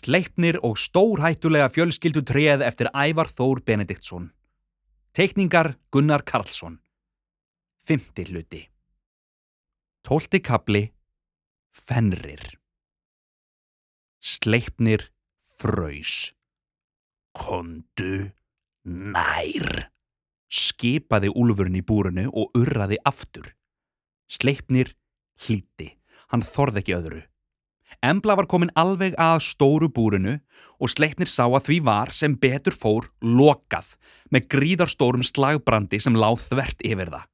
Sleipnir og stórhættulega fjölskyldu treð eftir Ævar Þór Benediktsson. Teikningar Gunnar Karlsson. Fymti hluti. Tólti kapli. Fenrir. Sleipnir fröys. Kondu nær. Skipaði úlfurinn í búrunu og urraði aftur. Sleipnir hlíti. Hann þorði ekki öðru. Embla var komin alveg að stóru búrinu og Sleipnir sá að því var sem betur fór lokað með gríðarstórum slagbrandi sem láð þvert yfir það.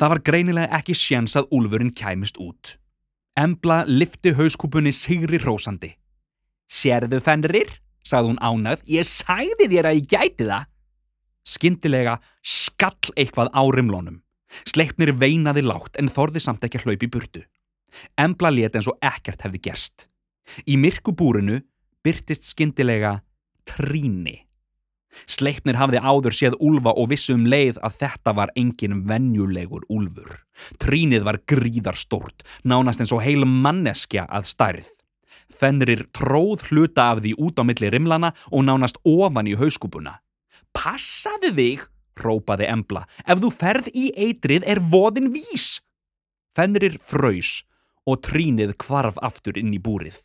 Það var greinilega ekki sjens að úlfurinn kæmist út. Embla lifti hauskúpunni sigri rósandi. Sérðu fenrir? sagði hún ánægð. Ég sæði þér að ég gæti það. Skyndilega skall eitthvað á rimlónum. Sleipnir veinaði lágt en þorði samt ekki að hlaupi burtu. Embla let eins og ekkert hefði gerst. Í myrku búrinu byrtist skyndilega tríni. Sleipnir hafði áður séð úlfa og vissum leið að þetta var engin venjulegur úlfur. Trínið var gríðarstórt, nánast eins og heil manneskja að stærð. Fenrir tróð hluta af því út á milli rimlana og nánast ofan í hauskúpuna. Passaðu þig, rópaði Embla, ef þú ferð í eitrið er voðin vís. Fenrir fröys og trínið kvarf aftur inn í búrið.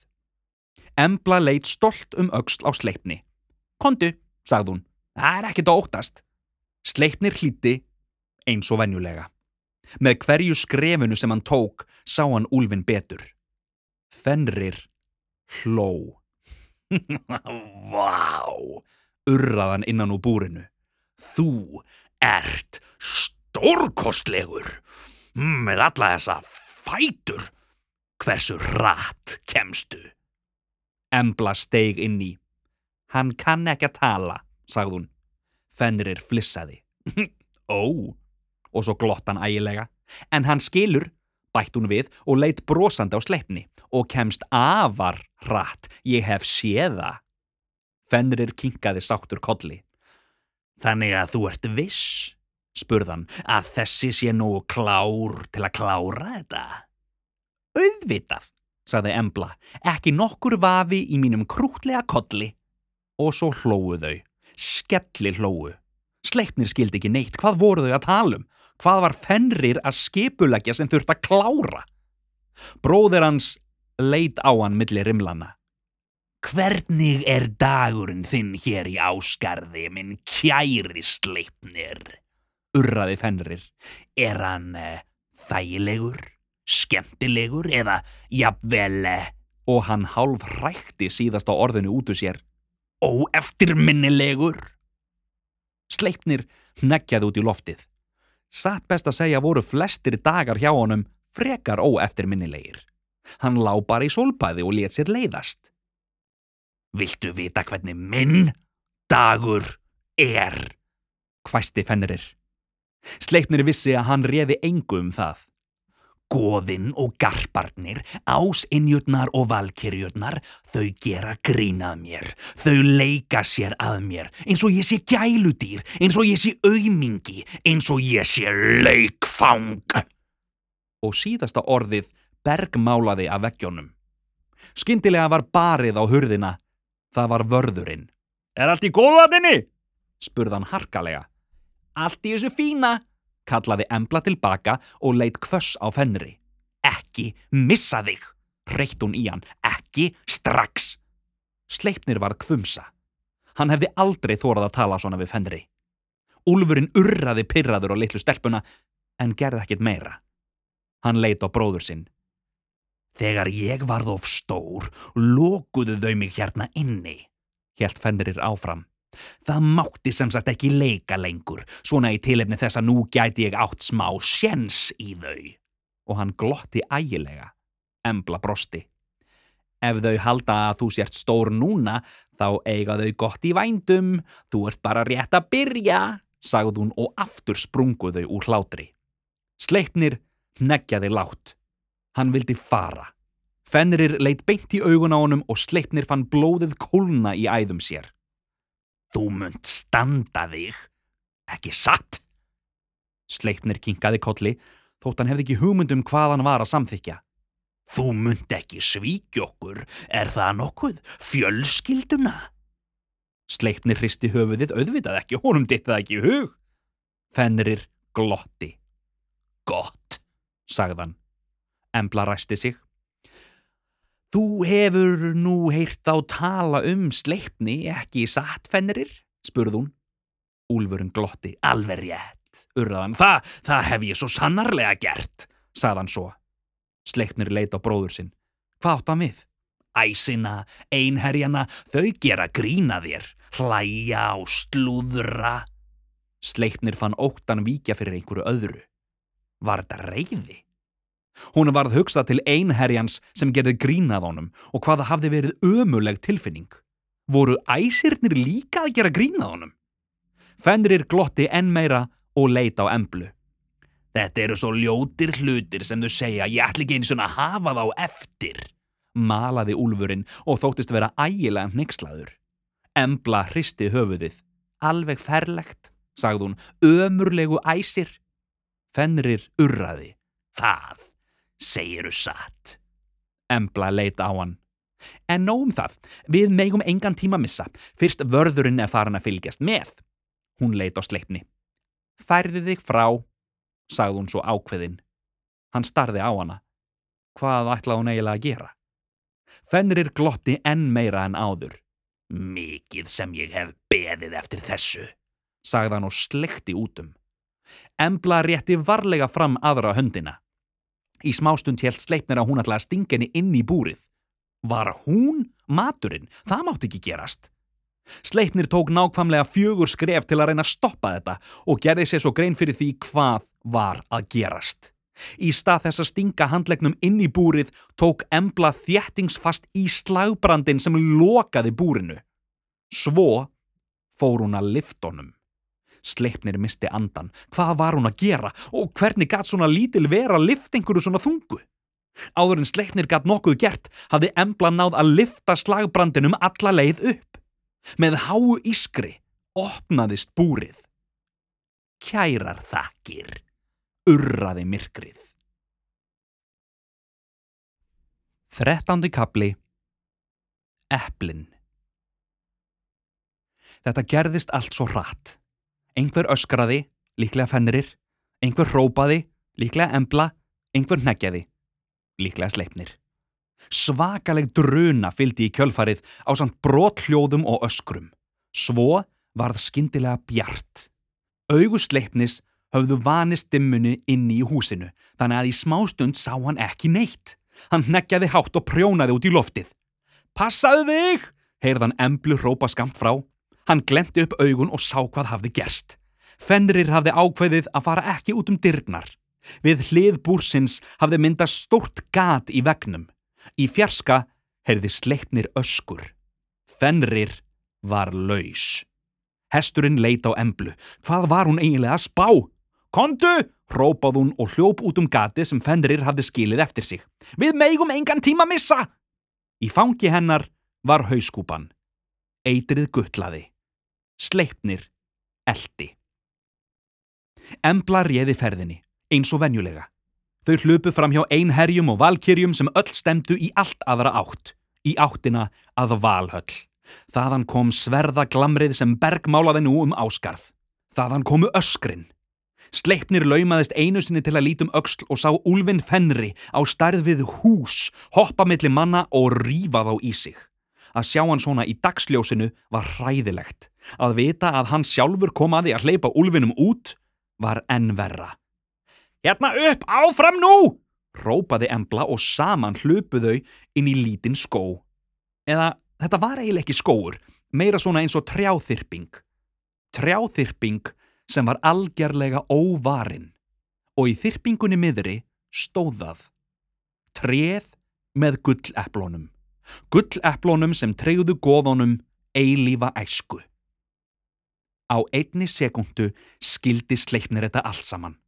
Embla leitt stolt um auksl á sleipni. Kondu, sagði hún, það er ekkert að óttast. Sleipnir hlíti eins og venjulega. Með hverju skrefunu sem hann tók sá hann úlfin betur. Fenrir hló. Vá, urraðan innan úr búrinu. Þú ert stórkostlegur með alla þessa fætur. Hversu rætt kemstu? Embla steig inn í. Hann kann ekki að tala, sagði hún. Fenrir flissaði. Ó, og svo glott hann ægilega. En hann skilur, bætt hún við og leitt brosandi á sleipni og kemst afar rætt. Ég hef séða. Fenrir kinkaði sáttur kolli. Þannig að þú ert viss, spurðan, að þessi sé nú klár til að klára þetta. Auðvitað, sagði Embla, ekki nokkur vafi í mínum krútlega kolli. Og svo hlóðu þau, skelli hlóðu. Sleipnir skildi ekki neitt, hvað voru þau að tala um? Hvað var fennrir að skipulegja sem þurft að klára? Bróðir hans leit á hann millir rimlana. Hvernig er dagurinn þinn hér í áskarði, minn kæri sleipnir? Urraði fennrir. Er hann uh, þægilegur, skemmtilegur eða jafnvel... Uh, og hann hálf hrækti síðast á orðinu út úr sér. Óeftirminnilegur? Sleipnir neggjaði út í loftið. Satt best að segja voru flestir dagar hjá honum frekar óeftirminnilegir. Hann lá bara í solbæði og let sér leiðast. Viltu vita hvernig minn dagur er? Hvæsti fennirir. Sleipnir vissi að hann reði engu um það. Góðinn og garparnir, ásinnjurnar og valkyrjurnar, þau gera grínað mér, þau leika sér að mér, eins og ég sé gæludýr, eins og ég sé auðmingi, eins og ég sé leikfang. Og síðasta orðið bergmálaði af veggjónum. Skyndilega var barið á hurðina, það var vörðurinn. Er allt í góðatinni? spurðan harkalega. Allt í þessu fína, kallaði Embla tilbaka og leitt kvöss á fennri. Ekki missa þig, reitt hún í hann, ekki strax. Sleipnir varð kvumsa. Hann hefði aldrei þórað að tala svona við fennri. Úlfurinn urraði pyrraður á litlu stelpuna en gerði ekkit meira. Hann leitt á bróður sinn. Þegar ég varð of stór, lókuðu þau mig hérna inni, helt fennrir áfram. Það mátti sem sagt ekki leika lengur, svona í tilefni þess að nú gæti ég átt smá sjens í þau. Og hann glotti ægilega. Embla brosti. Ef þau halda að þú sért stór núna, þá eiga þau gott í vændum. Þú ert bara rétt að byrja, sagði hún og aftur sprunguðu úr hlátri. Sleipnir neggjaði látt. Hann vildi fara. Fenrir leitt beint í augun á honum og Sleipnir fann blóðið kólna í æðum sér. Þú munt standa þig, ekki satt? Sleipnir kinkaði kolli þótt hann hefði ekki hugmyndum hvað hann var að samþykja. Þú mynd ekki svíkjokkur, er það nokkuð? Fjölskylduna? Sleipnir hristi höfuðið auðvitað ekki, honum ditt það ekki hug. Fenrir glotti. Gott, sagðan. Embla ræsti sig. Þú hefur nú heyrt á tala um sleipni ekki satt, Fenrir? spurð hún. Úlfurinn glotti. Alver rétt, urðaðan. Það, það hef ég svo sannarlega gert, sagðan svo. Sleipnir leit á bróður sinn. Hvað átt hann við? Æsina, einherjana, þau gera grína þér, hlæja og slúðra. Sleipnir fann óttan víkja fyrir einhverju öðru. Var þetta reyði? Hún varð hugsað til einherjans sem gerði grínað honum og hvaða hafði verið ömuleg tilfinning. Voru æsirnir líka að gera grínað honum? Fenrir glotti enn meira og leita á emblu. Þetta eru svo ljótir hlutir sem þau segja, ég ætl ekki eins og að hafa þá eftir, malaði úlfurinn og þóttist vera ægilega nexlaður. Embla hristi höfuðið. Alveg ferlegt, sagði hún, ömurlegu æsir. Fenrir urraði. Það, segiru satt. Embla leita á hann. En nóum það, við megum engan tíma missa, fyrst vörðurinn er farin að fylgjast með. Hún leita á sleipni. Færðu þig frá, sagði hún svo ákveðin. Hann starði á hana. Hvað ætlaði hún eiginlega að gera? Fenrir glotti enn meira en áður. Mikið sem ég hef beðið eftir þessu, sagði hann og slekti útum. Embla rétti varlega fram aðra höndina. Í smástund helt sleipnir að hún ætlaði að stinga henni inn í búrið. Var hún maturinn? Það mátti ekki gerast. Sleipnir tók nákvæmlega fjögur skref til að reyna að stoppa þetta og gerði sér svo grein fyrir því hvað var að gerast. Í stað þess að stinga handlegnum inn í búrið tók Embla þjættingsfast í slagbrandin sem lokaði búrinu. Svo fór hún að liftonum. Sleipnir misti andan. Hvað var hún að gera og hvernig gatt svona lítil vera að lifta einhverju svona þungu? Áður en Sleipnir gatt nokkuð gert hafði Embla náð að lifta slagbrandinum alla leið upp. Með háu ískri opnaðist búrið. Kærar þakkir, urraði myrkrið. Þrettándi kapli Eplin Þetta gerðist allt svo hratt. Einhver öskraði, líklega fennirir, einhver hrópaði, líklega embla, einhver neggjaði, líklega sleipnir. Svakaleg druna fyldi í kjölfarið á samt brothljóðum og öskrum. Svo varð skindilega bjart. Augusleipnis höfðu vanist dimmunni inni í húsinu, þannig að í smástund sá hann ekki neitt. Hann neggjaði hátt og prjónaði út í loftið. Passaðu þig! heyrðan emblu hrópa skamt frá. Hann glemti upp augun og sá hvað hafði gerst. Fenrir hafði ákveðið að fara ekki út um dyrnar. Við hlið búrsins hafði myndast stort gat í vegnum. Í fjarska heyrði sleipnir öskur. Fenrir var laus. Hesturinn leit á emblu. Hvað var hún eiginlega að spá? Kondu! Rópað hún og hljóp út um gati sem Fenrir hafði skilið eftir sig. Við meigum engan tíma missa! Í fangi hennar var hauskúpan. Eitrið guttlaði. Sleipnir eldi. Embla réði ferðinni, eins og venjulega. Þau hlupu fram hjá einherjum og valkyrjum sem öll stemdu í allt aðra átt, í áttina að valhöll. Þaðan kom sverða glamrið sem bergmálaði nú um áskarð. Þaðan komu öskrin. Sleipnir laumaðist einu sinni til að lítum öksl og sá Úlfinn Fenri á starð við hús, hoppa millir manna og rífa þá í sig. Að sjá hann svona í dagsljósinu var hræðilegt. Að vita að hann sjálfur kom að því að hleypa Úlfinnum út var ennverra. Hérna upp, áfram nú! Rópaði Embla og saman hlupuðau inn í lítinn skó. Eða þetta var eiginlega ekki skóur, meira svona eins og trjáþyrping. Trjáþyrping sem var algjörlega óvarinn og í þyrpingunni miðri stóðað. Treð með gulleplónum. Gulleplónum sem treyðu góðunum eilífa æsku. Á einni sekundu skildi sleipnir þetta allt saman.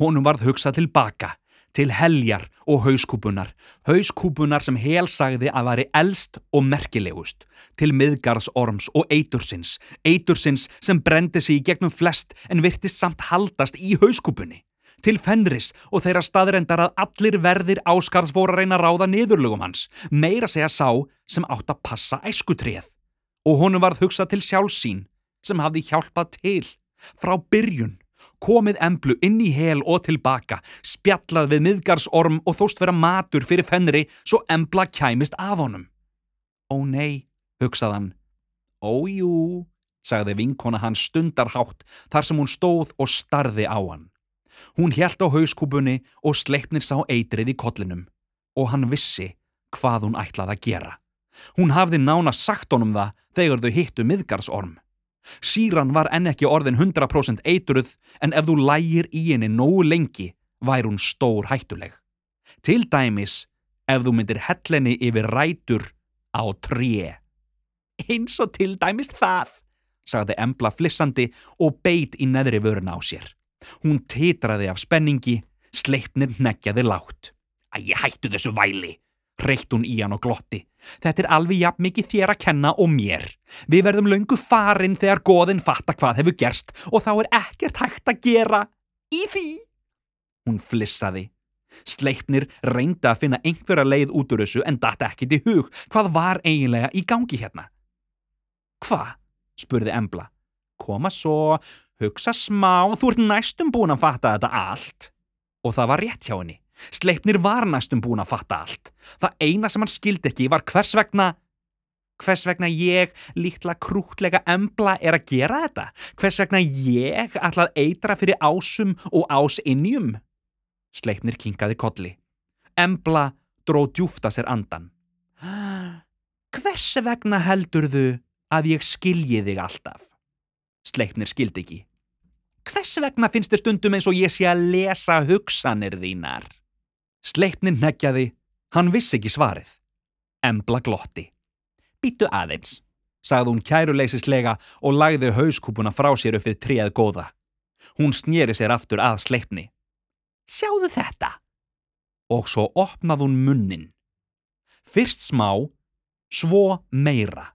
Honum varð hugsað tilbaka, til heljar og hauskúpunar, hauskúpunar sem helsagði að væri elst og merkilegust, til miðgarðsorms og eitursins, eitursins sem brendi sig í gegnum flest en virtist samt haldast í hauskúpunni, til Fenris og þeirra staðrendar að allir verðir Áskarðs voru að reyna að ráða niðurlugum hans, meira segja sá sem átt að passa æskutrið. Og honum varð hugsað til sjálfsín sem hafði hjálpað til, frá byrjun, komið emblu inn í hel og tilbaka, spjallað við miðgarsorm og þóst vera matur fyrir Fenri svo embla kæmist af honum. Ó nei, hugsað hann. Ójú, sagði vinkona hann stundarhátt þar sem hún stóð og starði á hann. Hún hjælt á hauskúpunni og sleipnir sá eitrið í kollinum og hann vissi hvað hún ætlaði að gera. Hún hafði nána sagt honum það þegar þau hittu miðgarsorm. Síran var enn ekki orðin 100% eitruð en ef þú lægir í henni nógu lengi vær hún stór hættuleg. Til dæmis ef þú myndir hellenni yfir rætur á tré. Eins og til dæmis það, sagði Embla flissandi og beit í neðri vöruna á sér. Hún titraði af spenningi, sleipnir neggjaði látt. Æ, hættu þessu væli, reykt hún í hann og glotti. Þetta er alveg jafn mikið þér að kenna og mér. Við verðum löngu farin þegar goðin fatta hvað hefur gerst og þá er ekkert hægt að gera í því. Hún flissaði. Sleipnir reyndi að finna einhverja leið út úr þessu en data ekkit í hug hvað var eiginlega í gangi hérna. Hva? spurði Embla. Koma svo, hugsa smá, þú ert næstum búin að fatta þetta allt. Og það var rétt hjá henni. Sleipnir var næstum búin að fatta allt. Það eina sem hann skildi ekki var hvers vegna... Hvers vegna ég, lítla krútlega embla, er að gera þetta? Hvers vegna ég ætlað eitra fyrir ásum og ásinnjum? Sleipnir kinkaði kolli. Embla dró djúft að sér andan. Hvers vegna heldurðu að ég skilji þig alltaf? Sleipnir skildi ekki. Hvers vegna finnst þér stundum eins og ég sé að lesa hugsanir þínar? Sleipnir neggjaði, hann vissi ekki svarið. Embla glotti. Býtu aðeins, sagði hún kæruleysislega og lagði hauskúpuna frá sér upp við tríað góða. Hún snýri sér aftur að sleipni. Sjáðu þetta! Og svo opnað hún munnin. Fyrst smá, svo meira.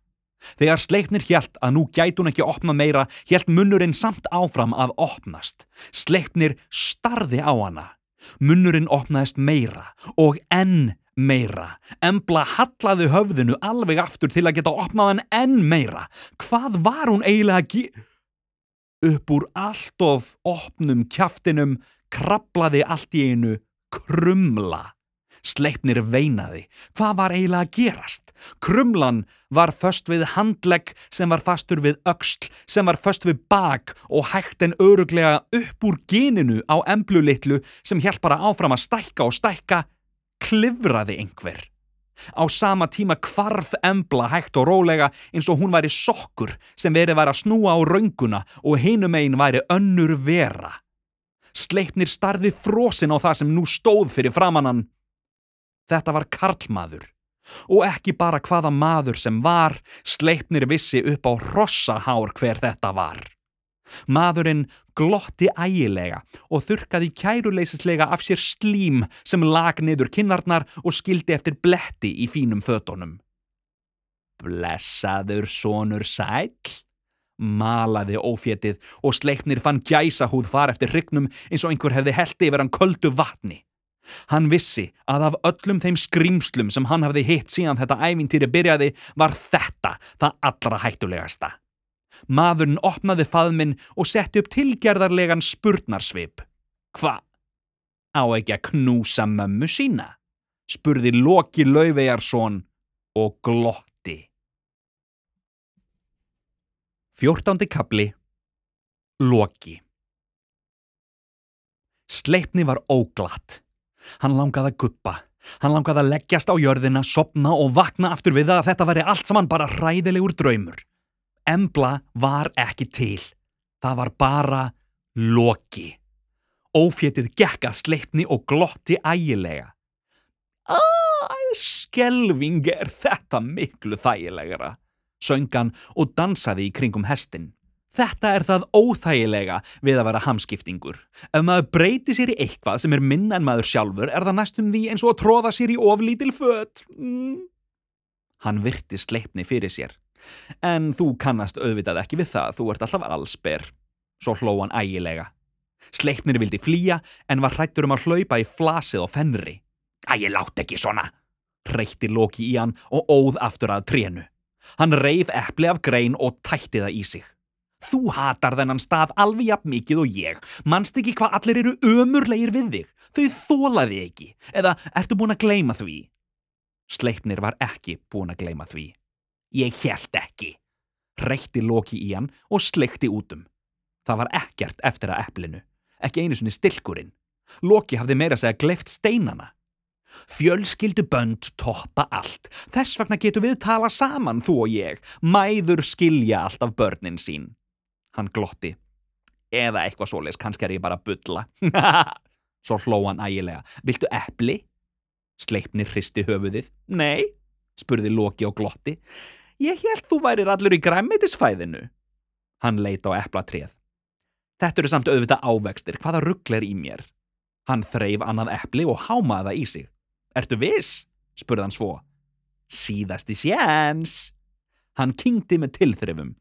Þegar sleipnir hjælt að nú gæti hún ekki opna meira, hjælt munnurinn samt áfram að opnast. Sleipnir starði á hana. Munnurinn opnaðist meira og enn meira. Embla hallaði höfðinu alveg aftur til að geta opnaðan enn meira. Hvað var hún eiginlega að ge... Upp úr allt of opnum kjaftinum krablaði allt í einu krumla. Sleipnir veinaði. Hvað var eiginlega að gerast? Krumlan var först við handlegg sem var fastur við öxl, sem var först við bak og hægt en öruglega upp úr geninu á emblulittlu sem hjálp bara áfram að stækka og stækka, klifraði einhver. Á sama tíma kvarf embla hægt og rólega eins og hún væri sokkur sem verið væri að snúa á raunguna og hinum einn væri önnur vera. Sleipnir starði frosin á það sem nú stóð fyrir framannan Þetta var karlmaður. Og ekki bara hvaða maður sem var, sleipnir vissi upp á rossahár hver þetta var. Maðurinn glotti ægilega og þurkaði kæruleysislega af sér slím sem lag niður kinnarnar og skildi eftir bletti í fínum fötunum. Blessaður sonur sæl? Malaði ófétið og sleipnir fann gæsa húð far eftir hrygnum eins og einhver hefði heldi yfir hann köldu vatni. Hann vissi að af öllum þeim skrýmslum sem hann hafði hitt síðan þetta ævintýri byrjaði var þetta það allra hættulegasta. Maðurinn opnaði faðminn og setti upp tilgerðarlegan spurnarsvip. Hva? Á ekki að knúsa mömmu sína? spurði Loki Laufeyjarsson og glotti. Fjórtándi kapli Loki Sleipni var óglatt. Hann langaði að guppa. Hann langaði að leggjast á jörðina, sopna og vakna aftur við það að þetta væri allt saman bara hræðilegur draumur. Embla var ekki til. Það var bara loki. Ófétið gekk að sleipni og glotti ægilega. Æ, skelving er þetta miklu þægilegara, söngan og dansaði í kringum hestin. Þetta er það óþægilega við að vera hamskiptingur. Ef maður breyti sér í eitthvað sem er minna en maður sjálfur er það næstum því eins og að tróða sér í oflítil fött. Mm. Hann virti sleipni fyrir sér. En þú kannast auðvitað ekki við það, þú ert alltaf allsber. Svo hló hann ægilega. Sleipnir vildi flýja en var hrættur um að hlaupa í flasið og fennri. Æ, ég látt ekki svona, reytti Loki í hann og óð aftur að trénu. Hann reif eppli af grein og tætti það í sig. Þú hatar þennan stað alveg jafn mikið og ég. Manst ekki hvað allir eru ömurlegir við þig. Þau þólaði ekki. Eða ertu búin að gleima því? Sleipnir var ekki búin að gleima því. Ég held ekki. Reytti Loki í hann og sleikti útum. Það var ekkert eftir að eplinu. Ekki einu svoni stilkurinn. Loki hafði meira segja gleift steinana. Fjölskyldu bönd toppa allt. Þess vegna getur við tala saman, þú og ég. Mæður skilja allt af börnin sín. Hann glotti. Eða eitthvað svoleiðs, kannski er ég bara að bylla. Svo hló hann ægilega. Viltu epli? Sleipni hristi höfuðið. Nei, spurði Loki og glotti. Ég held þú værir allur í græmitisfæðinu. Hann leita á eplatrið. Þetta eru samt auðvitað ávextir, hvaða ruggler í mér? Hann þreif annað epli og hámaði það í sig. Ertu viss? spurði hann svo. Síðasti sjens. Hann kynkti með tilþrifum.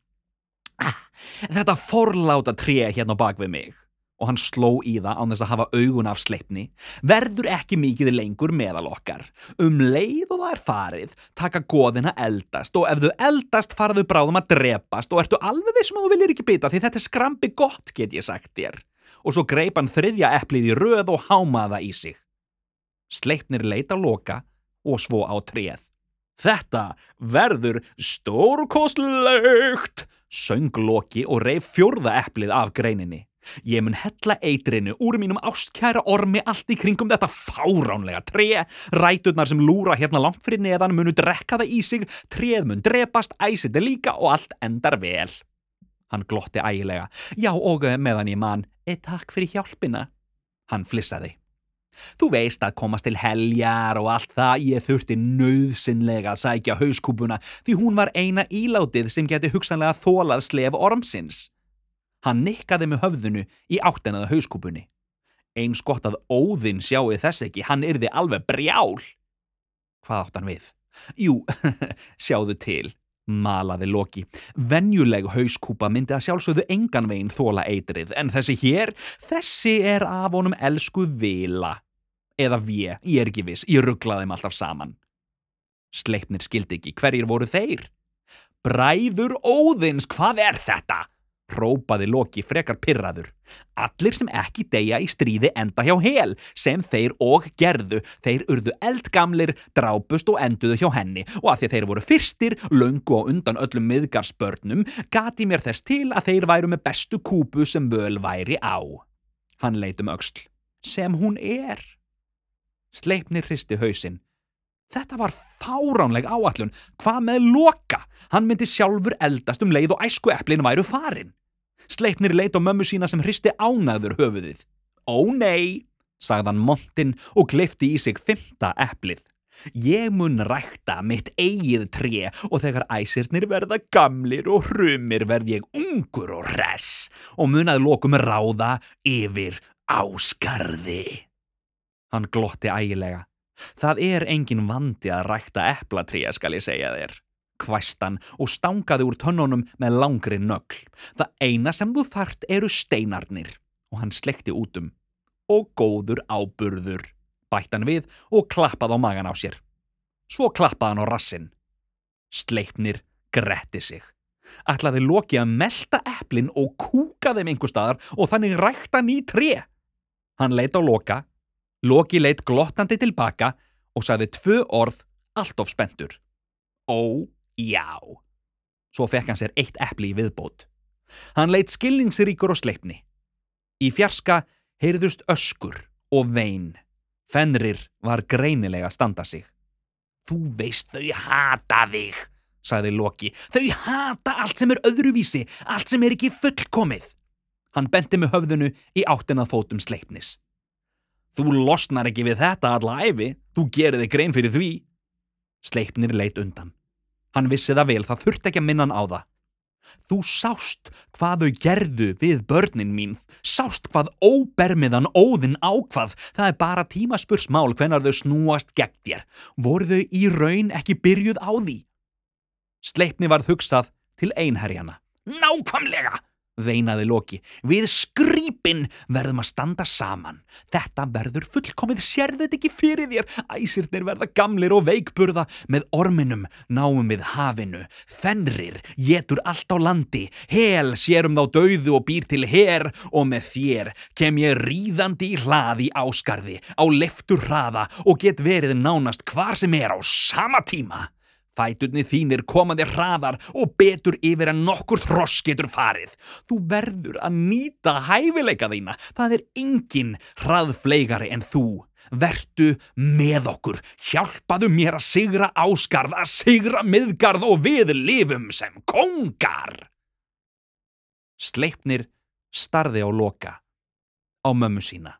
Ah, þetta forláta tré hérna bak við mig og hann sló í það án þess að hafa augun af sleipni, verður ekki mikið lengur meðal okkar. Um leið og það er farið, taka goðina eldast og ef þau eldast faraðu bráðum að drepast og ertu alveg við sem um þú viljir ekki bytta því þetta er skrambi gott, get ég sagt þér. Og svo greip hann þriðja eplið í röð og hámaða í sig. Sleipnir leita loka og svo á treð. Þetta verður stórkostlögt, söng Loki og reif fjörða eplið af greininni. Ég mun hella eitrinu úr mínum ástkæra ormi allt í kringum þetta fáránlega tre. Ræturnar sem lúra hérna langt fyrir neðan munu drekka það í sig, treð mun drepast, æsiti líka og allt endar vel. Hann glotti ægilega. Já og meðan ég man, e takk fyrir hjálpina. Hann flissaði. Þú veist að komast til heljar og allt það ég þurfti nöðsynlega að sækja hauskúpuna því hún var eina ílátið sem geti hugsanlega þólað slef ormsins. Hann nikkaði með höfðunu í áttenaða hauskúpunni. Eins gott að óðinn sjáu þess ekki, hann yrði alveg brjál. Hvað átt hann við? Jú, sjáðu til, malaði Loki. Venjuleg hauskúpa myndi að sjálfsögðu engan veginn þóla eitrið, en þessi hér, þessi er af honum elsku vila. Eða við, ég er ekki viss, ég rugglaði þeim alltaf saman. Sleipnir skildi ekki, hverjir voru þeir? Bræður óðins, hvað er þetta? Rópaði Loki frekar pirraður. Allir sem ekki deyja í stríði enda hjá hel, sem þeir og gerðu. Þeir urðu eldgamlir, drápust og enduðu hjá henni og að því að þeir voru fyrstir, löngu og undan öllum miðgarspörnum, gati mér þess til að þeir væru með bestu kúpu sem völ væri á. Hann leitum auksl. Sem hún er. Sleipnir hristi hausinn. Þetta var fáránleg áallun. Hvað með loka? Hann myndi sjálfur eldast um leið og æsku eplin væru farin. Sleipnir leit á mömmu sína sem hristi ánaður höfuðið. Ó nei, sagðan montinn og glifti í sig fymta eplið. Ég mun rækta mitt eigið tre og þegar æsirnir verða gamlir og hrumir verð ég ungur og res og munað lokum ráða yfir áskarði. Hann glotti ægilega. Það er engin vandi að rækta eplatrija skal ég segja þér. Kvæstan og stangaði úr tönnunum með langri nögl. Það eina sem þú þart eru steinarnir og hann slekti útum. Og góður áburður, bætt hann við og klappaði á magan á sér. Svo klappaði hann á rassin. Sleipnir gretti sig. Ætlaði Loki að melda eplin og kúka þeim einhver staðar og þannig rækta ný tre. Hann leita á Loka Loki leitt glottandi tilbaka og sagði tvö orð allt of spendur. Ó, já. Svo fekk hann sér eitt eppli í viðbót. Hann leitt skilningsríkur og sleipni. Í fjarska heyrðust öskur og vein. Fenrir var greinilega að standa sig. Þú veist þau hata þig, sagði Loki. Þau hata allt sem er öðruvísi, allt sem er ekki fullkomið. Hann benti með höfðunu í áttinað fótum sleipnis. Þú losnar ekki við þetta alla æfi, þú gerir þig grein fyrir því. Sleipnir leitt undan. Hann vissi það vel, það þurft ekki að minna hann á það. Þú sást hvað þau gerðu við börnin mín, sást hvað óbermiðan óðinn ákvað, það er bara tímaspursmál hvenar þau snúast gegn þér. Voru þau í raun ekki byrjuð á því? Sleipni varð hugsað til einherjana. Nákvamlega, veinaði Loki. Við skrýpin verðum að standa saman. Þetta verður fullkomið, sérðu þetta ekki fyrir þér. Æsirnir verða gamlir og veikburða. Með orminum náum við hafinu. Fenrir getur allt á landi. Hel sérum þá dauðu og býr til her og með þér kem ég ríðandi í hlaði áskarði á leftur hraða og get verið nánast hvar sem er á sama tíma. Fæturni þínir komaði hraðar og betur yfir en nokkur þross getur farið. Þú verður að nýta hæfileika þína. Það er engin hraðfleigari en þú. Vertu með okkur. Hjálpaðu mér að sigra áskarð, að sigra miðgarð og við lifum sem kongar. Sleipnir starði á Loka, á mömmu sína.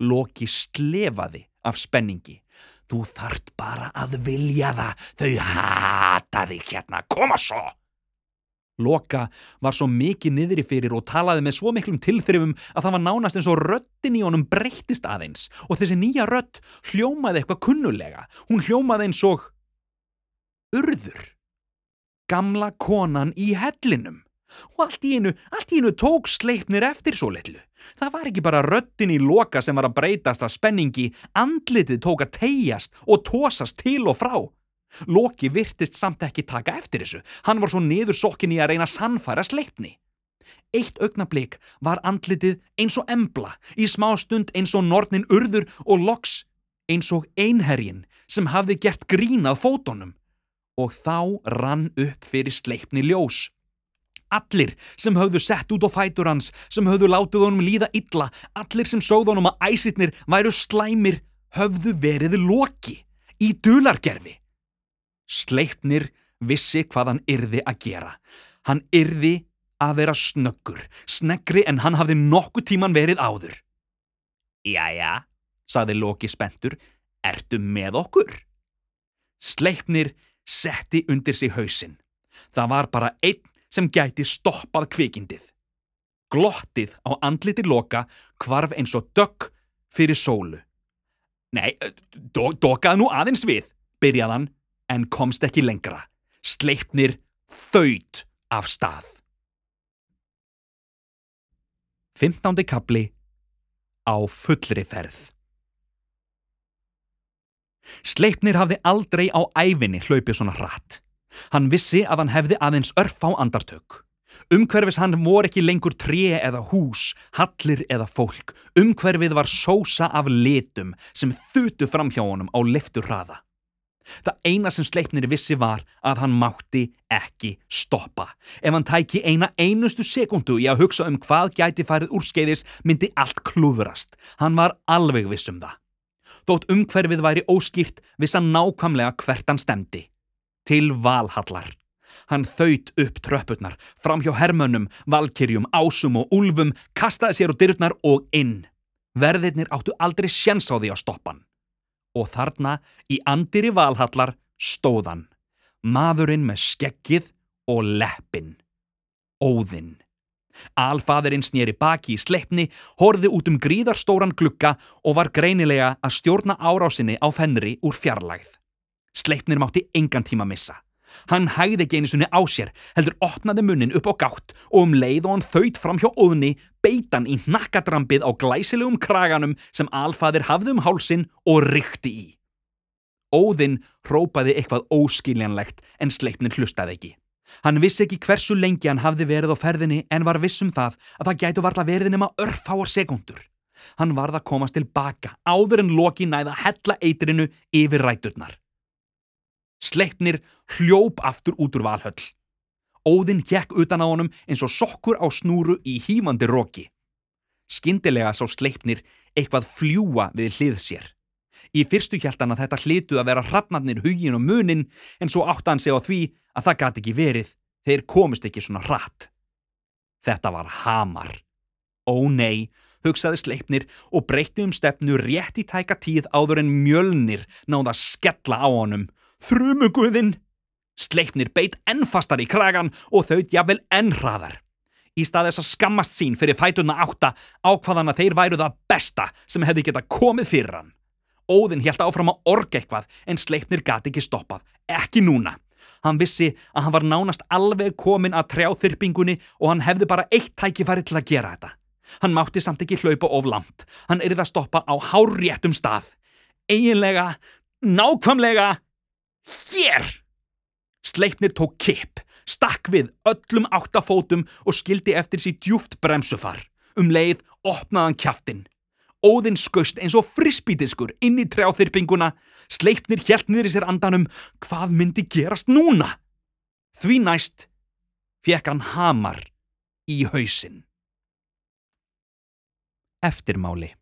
Loki slefaði af spenningi. Þú þart bara að vilja það, þau hata þig hérna, koma svo! Loka var svo mikið niðri fyrir og talaði með svo miklum tilþrifum að það var nánast eins og röttin í honum breyttist aðeins og þessi nýja rött hljómaði eitthvað kunnulega. Hún hljómaði eins og urður. Gamla konan í hellinum. Og allt í einu, allt í einu tók sleipnir eftir svo litlu. Það var ekki bara röttin í loka sem var að breytast af spenningi, andlitið tók að tegjast og tósast til og frá. Loki virtist samt ekki taka eftir þessu, hann var svo niður sokkin í að reyna að sannfæra sleipni. Eitt augnablík var andlitið eins og embla, í smá stund eins og nornin urður og loks eins og einherjin sem hafði gert grínað fótonum. Og þá rann upp fyrir sleipni ljós. Allir sem höfðu sett út á fætur hans, sem höfðu látið honum líða illa, allir sem sóð honum að æsitnir væru slæmir, höfðu verið loki í dulargerfi. Sleipnir vissi hvað hann yrði að gera. Hann yrði að vera snöggur, sneggri en hann hafði nokkuð tíman verið áður. Jæja, saði Loki spentur, ertu með okkur? Sleipnir setti undir sig hausinn. Það var bara einn sem gæti stoppað kvikindið. Glottið á andliti loka kvarf eins og dögg fyrir sólu. Nei, do dokaði nú aðeins við, byrjaðan, en komst ekki lengra. Sleipnir þaut af stað. 15. kapli á fullri ferð. Sleipnir hafði aldrei á æfinni hlaupið svona hratt. Hann vissi að hann hefði aðeins örf á andartök. Umhverfis hann voru ekki lengur tré eða hús, hallir eða fólk. Umhverfið var sósa af litum sem þutu fram hjá honum á liftur hraða. Það eina sem sleipnir vissi var að hann mátti ekki stoppa. Ef hann tæki eina einustu sekundu í að hugsa um hvað gæti farið úrskeiðis myndi allt klúðurast. Hann var alveg viss um það. Þótt umhverfið væri óskýrt viss hann nákvæmlega hvert hann stemdi til Valhallar. Hann þaut upp tröppurnar, fram hjá hermönnum, valkyrjum, ásum og úlfum, kastaði sér á dyrurnar og inn. Verðirnir áttu aldrei sjens á því að stoppan. Og þarna, í andiri Valhallar, stóðan. Maðurinn með skeggið og leppin. Óðinn. Alfaðurinn snýri baki í sleipni, horði út um gríðarstóran glukka og var greinilega að stjórna árásinni á fennri úr fjarlægð. Sleipnir mátti engan tíma missa. Hann hægði ekki einu sunni á sér, heldur opnaði munnin upp á gátt og um leið og hann þaut fram hjá óðni beitan í nakkadrampið á glæsilegum kraganum sem alfaðir hafði um hálsin og rykti í. Óðinn hrópaði eitthvað óskiljanlegt en sleipnir hlustaði ekki. Hann vissi ekki hversu lengi hann hafði verið á ferðinni en var vissum það að það gætu varla verið nema örfáar sekundur. Hann varð að komast tilbaka áður en Loki næða hella eitrinu yfir ræturnar. Sleipnir hljóp aftur út úr valhöll. Óðinn hjekk utan á honum eins og sokkur á snúru í hýmandi roki. Skindilega sá sleipnir eitthvað fljúa við hlið sér. Í fyrstu hjæltan að þetta hlitu að vera hrafnarnir hugin og munin en svo átti hann sig á því að það gati ekki verið þeir komist ekki svona hratt. Þetta var hamar. Ó nei, hugsaði sleipnir og breytti um stefnu rétt í tæka tíð áður en mjölnir náða skella á honum Þrumuguðinn! Sleipnir beit ennfastar í kragan og þaut jafnvel ennhraðar. Í stað þess að skammast sín fyrir fætuna átta ákvaðan að þeir væru það besta sem hefði geta komið fyrir hann. Óðinn held áfram að orga eitthvað en Sleipnir gati ekki stoppað. Ekki núna. Hann vissi að hann var nánast alveg komin að trjáþyrpingunni og hann hefði bara eitt tækifæri til að gera þetta. Hann mátti samt ekki hlaupa of langt. Hann yrði að stoppa á hárréttum stað. Eginlega, nákvamlega, hér! Sleipnir tók kipp, stakk við öllum áttafótum og skildi eftir sér djúft bremsufar. Um leið opnaðan kjaftin. Óðinn skaust eins og frisbítiskur inn í trjáþyrpinguna, sleipnir hjælt niður í sér andanum, hvað myndi gerast núna? Því næst fekk hann hamar í hausin. Eftirmáli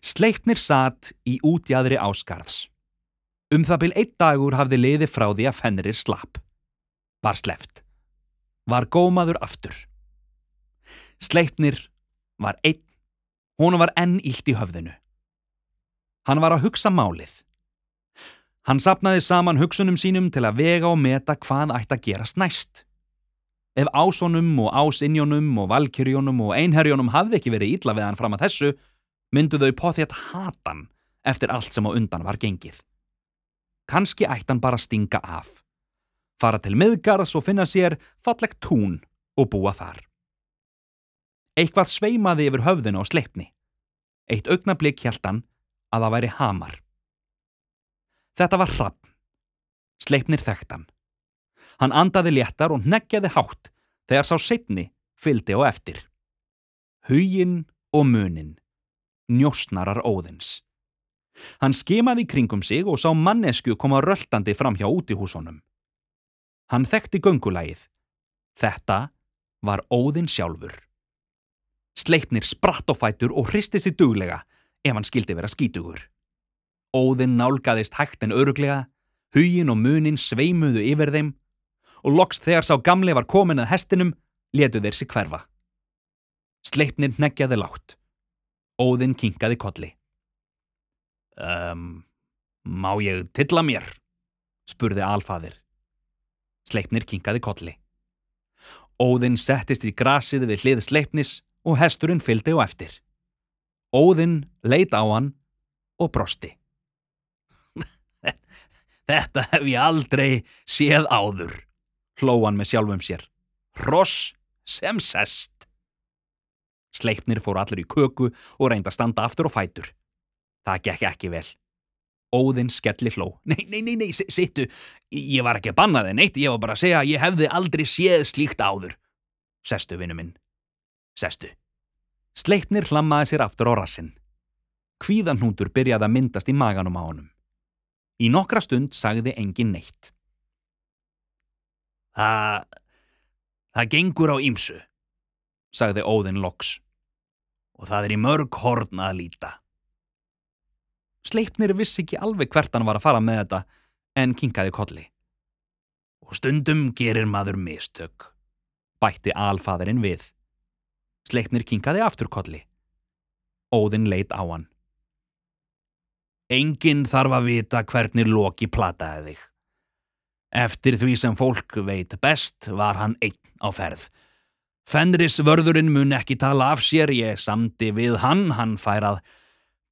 Sleipnir satt í útjæðri áskarðs. Um það byl einn dagur hafði liði frá því að Fenrir slapp. Var sleft. Var gómaður aftur. Sleipnir var einn Hún var enn ílt í höfðinu. Hann var að hugsa málið. Hann sapnaði saman hugsunum sínum til að vega og meta hvað ætti að gerast næst. Ef ásónum og ásinjónum og valkyrjónum og einherjónum hafði ekki verið ítla við hann fram að þessu, myndu þau potið hatan eftir allt sem á undan var gengið. Kanski ætti hann bara stinga af. Fara til miðgarðs og finna sér fallegt tún og búa þar. Eitthvað sveimaði yfir höfðinu og sleipni. Eitt augnablík hjælt hann að það væri hamar. Þetta var hrapp. Sleipnir þekkt hann. Andaði léttar og neggjaði hátt þegar sá setni fyldi á eftir. Huginn og munin. Njósnarar óðins. Hann skimaði kringum sig og sá mannesku koma röltandi fram hjá útihúsunum. Hann þekkti göngulægið. Þetta var óðin sjálfur. Sleipnir spratt á fætur og hristi sér duglega ef hann skildi vera skítugur. Óðinn nálgaðist hægt en öruglega, hugin og munin sveimuðu yfir þeim og loks þegar sá gamli var komin að hestinum letu þeir sig hverfa. Sleipnir neggjaði látt. Óðinn kinkaði kolli. Um, má ég tilla mér? spurði alfaðir. Sleipnir kinkaði kolli. Óðinn settist í grasið við hlið sleipnis og hesturinn fylgdi á eftir. Óðinn leit á hann og brosti. Þetta hef ég aldrei séð áður, hlóan með sjálfum sér. Ross sem sest. Sleipnir fór allir í köku og reynda að standa aftur og fætur. Það gekk ekki vel. Óðinn skelli hló. Nei, nei, nei, nei, sittu. Ég var ekki að banna þið neitt, ég var bara að segja að ég hefði aldrei séð slíkt áður. Sestu, vinnu minn. Sestu. Sleipnir hlammaði sér aftur á rassin. Kvíðanhútur byrjaði að myndast í maganum á honum. Í nokkra stund sagði engin neitt. Það... það gengur á ímsu, sagði Óðinn loks. Og það er í mörg horn að líta. Sleipnir vissi ekki alveg hvert hann var að fara með þetta, en kinkaði kolli. Og stundum gerir maður mistök, bætti alfaðurinn við. Sleipnir kinkaði afturkolli. Óðinn leit á hann. Engin þarf að vita hvernig Loki plataði þig. Eftir því sem fólk veit best var hann einn á ferð. Fenris vörðurinn mun ekki tala af sér, ég samti við hann, hann fær að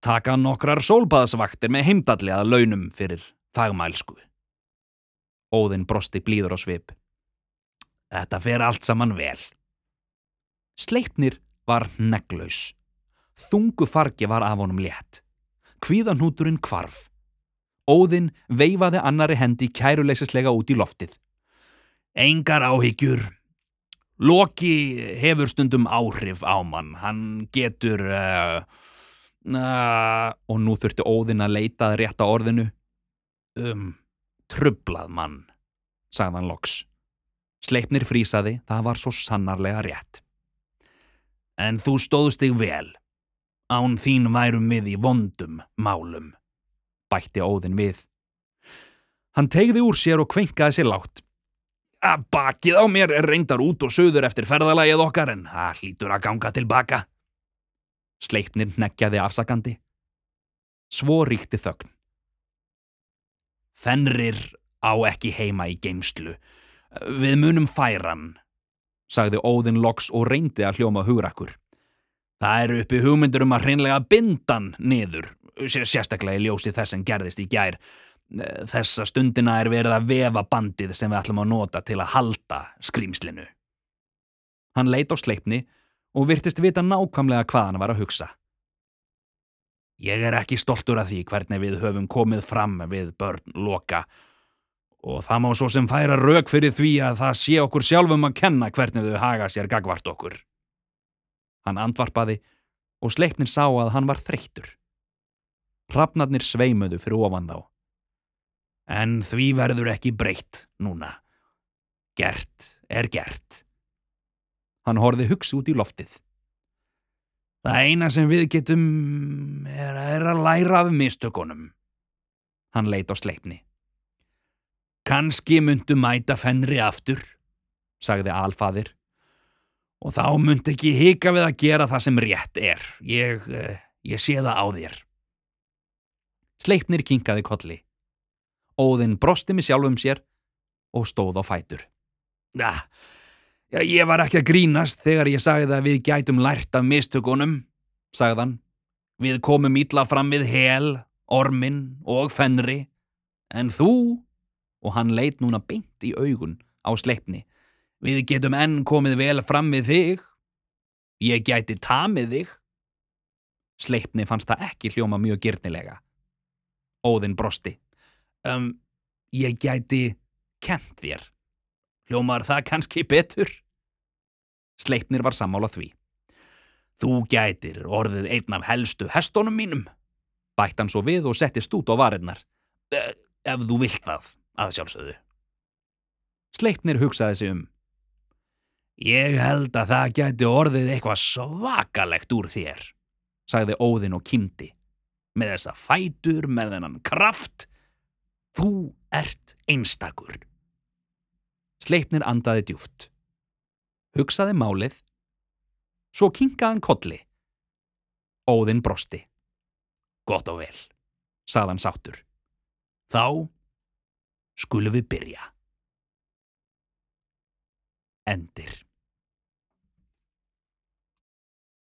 taka nokkrar sólbaðsvaktir með heimdalli að launum fyrir þagmælsku. Óðinn brosti blíður á svip. Þetta fer allt saman vel. Sleipnir var neglaus. Þungu fargi var af honum létt. Kvíðanhúturinn kvarf. Óðinn veifaði annari hendi kæruleysislega út í loftið. Engar áhyggjur. Loki hefur stundum áhrif á mann. Hann getur... Uh, og nú þurfti Óðinn að leitað rétta orðinu. Um, trublað mann, sagðan loks. Sleipnir frísaði, það var svo sannarlega rétt en þú stóðst þig vel. Án þín værum við í vondum málum, bætti óðin við. Hann tegði úr sér og kvenkaði sér látt. Að bakið á mér er reyndar út og söður eftir ferðalagið okkar en það hlýtur að ganga tilbaka. Sleipnir neggjaði afsakandi. Svo ríkti þögn. Fenrir á ekki heima í geimslu. Við munum færan, sagði Óðinn loks og reyndi að hljóma hugrakkur. Það eru uppi hugmyndur um að hreinlega bindan niður, sérstaklega í ljósi þess sem gerðist í gær. Þessa stundina er verið að vefa bandið sem við ætlum að nota til að halda skrýmslinu. Hann leit á sleipni og virtist vita nákvæmlega hvað hann var að hugsa. Ég er ekki stoltur af því hvernig við höfum komið fram við börn loka og það má svo sem færa rauk fyrir því að það sé okkur sjálfum að kenna hvernig þau haga sér gagvart okkur. Hann andvarpaði og sleipnin sá að hann var þreyttur. Hrafnarnir sveimuðu fyrir ofan þá. En því verður ekki breytt núna. Gert er gert. Hann horfi hugsi út í loftið. Það eina sem við getum er, er að læra af mistökunum. Hann leit á sleipni. Kanski myndu mæta fennri aftur, sagði alfaðir. Og þá mynd ekki hika við að gera það sem rétt er. Ég, eh, ég sé það á þér. Sleipnir kinkaði kolli. Óðinn brosti með sjálfum sér og stóð á fætur. Ja, já, ég var ekki að grínast þegar ég sagði að við gætum lært af mistökunum, sagðan. Við komum ítla fram við hel, ormin og fennri, en þú, og hann leit núna beint í augun á sleipni, við getum enn komið vel fram við þig. Ég gæti tamið þig. Sleipni fannst það ekki hljóma mjög gyrnilega. Óðinn brosti. Um, ég gæti kent þér. Hljómar það kannski betur? Sleipnir var sammála því. Þú gætir orðið einn af helstu hestónum mínum. Bætt hann svo við og setti stút á varinnar. Ef þú vilt það, að sjálfsögðu. Sleipnir hugsaði sig um. Ég held að það gæti orðið eitthvað svakalegt úr þér, sagði Óðinn og kýmdi. Með þessa fætur, með þennan kraft. Þú ert einstakur. Sleipnir andaði djúft. Hugsaði málið. Svo kinkaðan kolli. Óðinn brosti. Gott og vel, sagðan sáttur. Þá skulum við byrja. Endir.